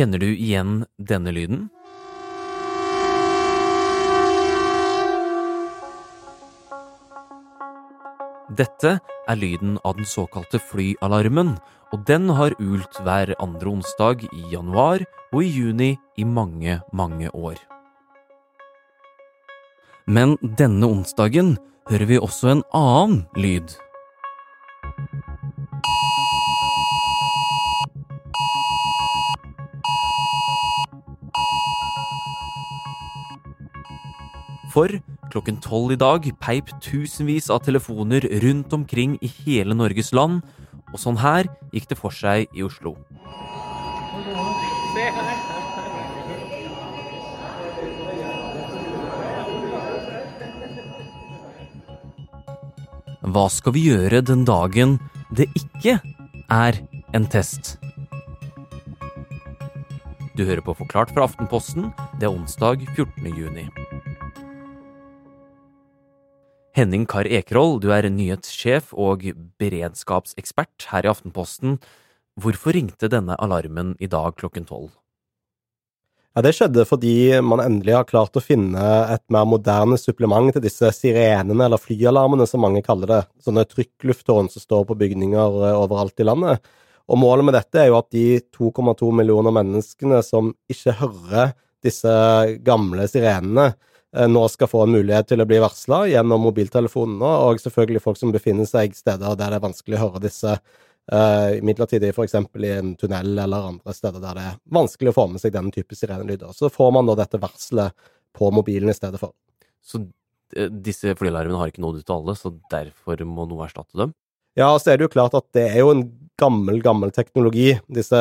Kjenner du igjen denne lyden? Dette er lyden av den såkalte flyalarmen, og den har ult hver andre onsdag i januar og i juni i mange, mange år. Men denne onsdagen hører vi også en annen lyd. For klokken tolv i dag peip tusenvis av telefoner rundt omkring i hele Norges land, og sånn her gikk det for seg i Oslo. Hva skal vi gjøre den dagen det ikke er en test? Du hører på Forklart fra Aftenposten. Det er onsdag 14. juni. Henning Kar Ekerhold, du er nyhetssjef og beredskapsekspert her i Aftenposten. Hvorfor ringte denne alarmen i dag klokken tolv? Ja, Det skjedde fordi man endelig har klart å finne et mer moderne supplement til disse sirenene, eller flyalarmene som mange kaller det. Sånne trykklufttårn som står på bygninger eh, overalt i landet. Og Målet med dette er jo at de 2,2 millioner menneskene som ikke hører disse gamle sirenene, nå skal få en mulighet til å bli varsla gjennom mobiltelefonene, og selvfølgelig folk som befinner seg steder der det er vanskelig å høre disse Uh, midlertidig f.eks. i en tunnel eller andre steder der det er vanskelig å få med seg denne type sirenelyder. Så får man da dette varselet på mobilen i stedet for. Så disse flyalarmene har ikke nådd ut til alle, så derfor må noe erstatte dem? Ja, så er det jo klart at det er jo en gammel, gammel teknologi. Disse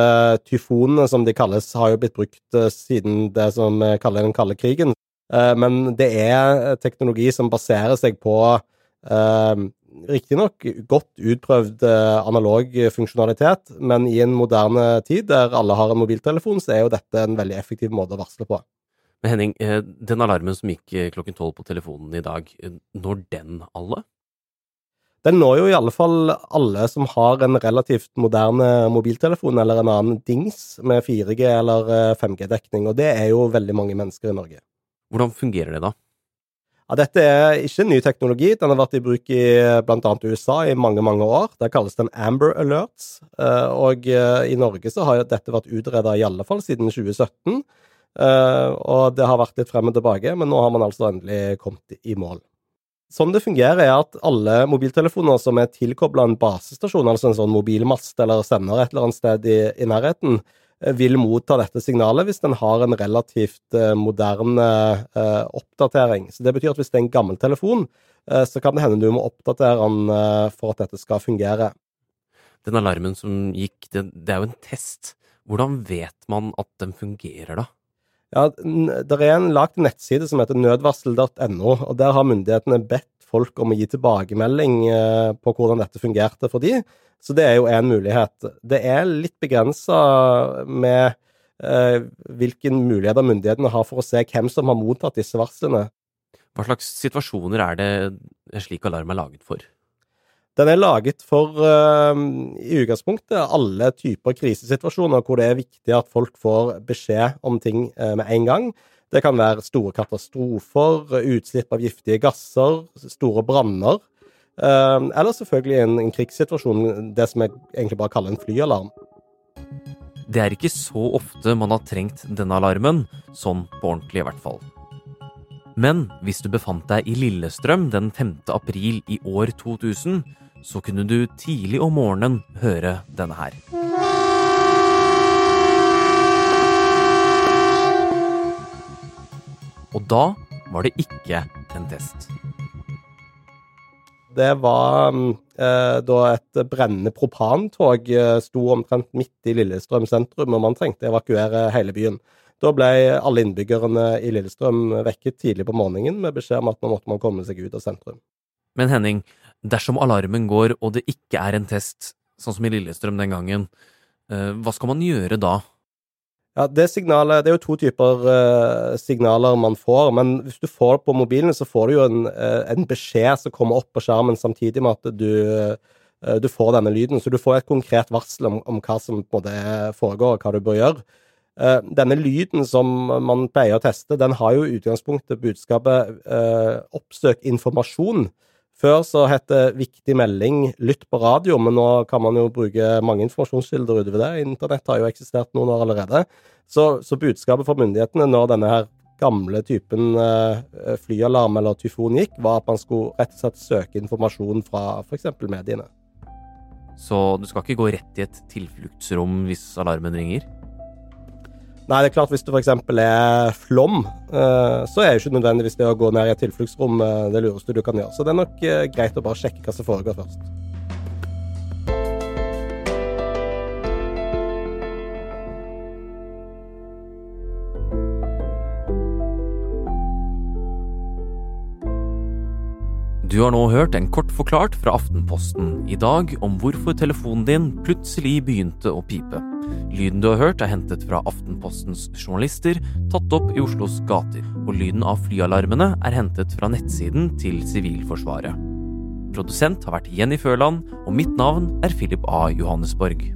tyfonene, som de kalles, har jo blitt brukt siden det som kaller den kalde krigen. Uh, men det er teknologi som baserer seg på riktignok godt utprøvd eh, analog funksjonalitet, men i en moderne tid der alle har en mobiltelefon, så er jo dette en veldig effektiv måte å varsle på. Men Henning, eh, den alarmen som gikk eh, klokken tolv på telefonen i dag, når den alle? Den når jo i alle fall alle som har en relativt moderne mobiltelefon eller en annen dings med 4G eller 5G-dekning, og det er jo veldig mange mennesker i Norge. Hvordan fungerer det da? Ja, dette er ikke ny teknologi. Den har vært i bruk i bl.a. USA i mange mange år. Det kalles den Amber Alerts. Eh, og eh, i Norge så har dette vært utreda i alle fall siden 2017. Eh, og det har vært litt frem og tilbake, men nå har man altså endelig kommet i mål. Sånn det fungerer, er at alle mobiltelefoner som er tilkobla en basestasjon, altså en sånn mobilmast eller sender et eller annet sted i, i nærheten, Eh, vil motta dette signalet hvis den har en relativt eh, moderne eh, oppdatering. Så Det betyr at hvis det er en gammel telefon, så kan det hende du må oppdatere den for at dette skal fungere. Den alarmen som gikk, det, det er jo en test. Hvordan vet man at den fungerer, da? Ja, Det er en lagd nettside som heter nødvarsel.no, og der har myndighetene bedt folk om å gi tilbakemelding på hvordan dette fungerte for de. Så det er jo en mulighet. Det er litt begrensa med eh, hvilke muligheter myndighetene har for å se hvem som har mottatt disse varslene. Hva slags situasjoner er det en slik alarm er laget for? Den er laget for eh, i utgangspunktet alle typer krisesituasjoner hvor det er viktig at folk får beskjed om ting eh, med en gang. Det kan være store katastrofer, utslipp av giftige gasser, store branner. Ehm, eller selvfølgelig en, en krigssituasjon, det som jeg egentlig bare kaller en flyalarm. Det er ikke så ofte man har trengt denne alarmen, sånn på ordentlig i hvert fall. Men hvis du befant deg i Lillestrøm den 5. april i år 2000, så kunne du tidlig om morgenen høre denne her. Da var det ikke en test. Det var eh, da et brennende propantog eh, sto omtrent midt i Lillestrøm sentrum, og man trengte evakuere hele byen. Da ble alle innbyggerne i Lillestrøm vekket tidlig på morgenen med beskjed om at nå måtte man komme seg ut av sentrum. Men Henning, dersom alarmen går og det ikke er en test, sånn som i Lillestrøm den gangen, eh, hva skal man gjøre da? Ja, Det signalet, det er jo to typer uh, signaler man får. Men hvis du får det på mobilen, så får du jo en, uh, en beskjed som kommer opp på skjermen samtidig med at du, uh, du får denne lyden. Så du får et konkret varsel om, om hva som på foregår, og hva du bør gjøre. Denne lyden som man pleier å teste, den har jo i utgangspunktet budskapet 'oppsøk informasjon'. Før så het det 'viktig melding, lytt på radio', men nå kan man jo bruke mange informasjonskilder utover det. Internett har jo eksistert noen år allerede. Så, så budskapet fra myndighetene når denne her gamle typen eh, flyalarm eller tyfon gikk, var at man skulle rett og slett søke informasjon fra f.eks. mediene. Så du skal ikke gå rett i et tilfluktsrom hvis alarmen ringer? Nei, det er klart hvis det f.eks. er flom, eh, så er jo ikke nødvendigvis det å gå ned i et tilfluktsrom eh, det lureste du kan gjøre. Så det er nok eh, greit å bare sjekke hva som foregår først. Du har nå hørt en kort forklart fra Aftenposten i dag om hvorfor telefonen din plutselig begynte å pipe. Lyden du har hørt er hentet fra Aftenpostens journalister, tatt opp i Oslos gater, og lyden av flyalarmene er hentet fra nettsiden til Sivilforsvaret. Produsent har vært Jenny Førland, og mitt navn er Philip A. Johannesborg.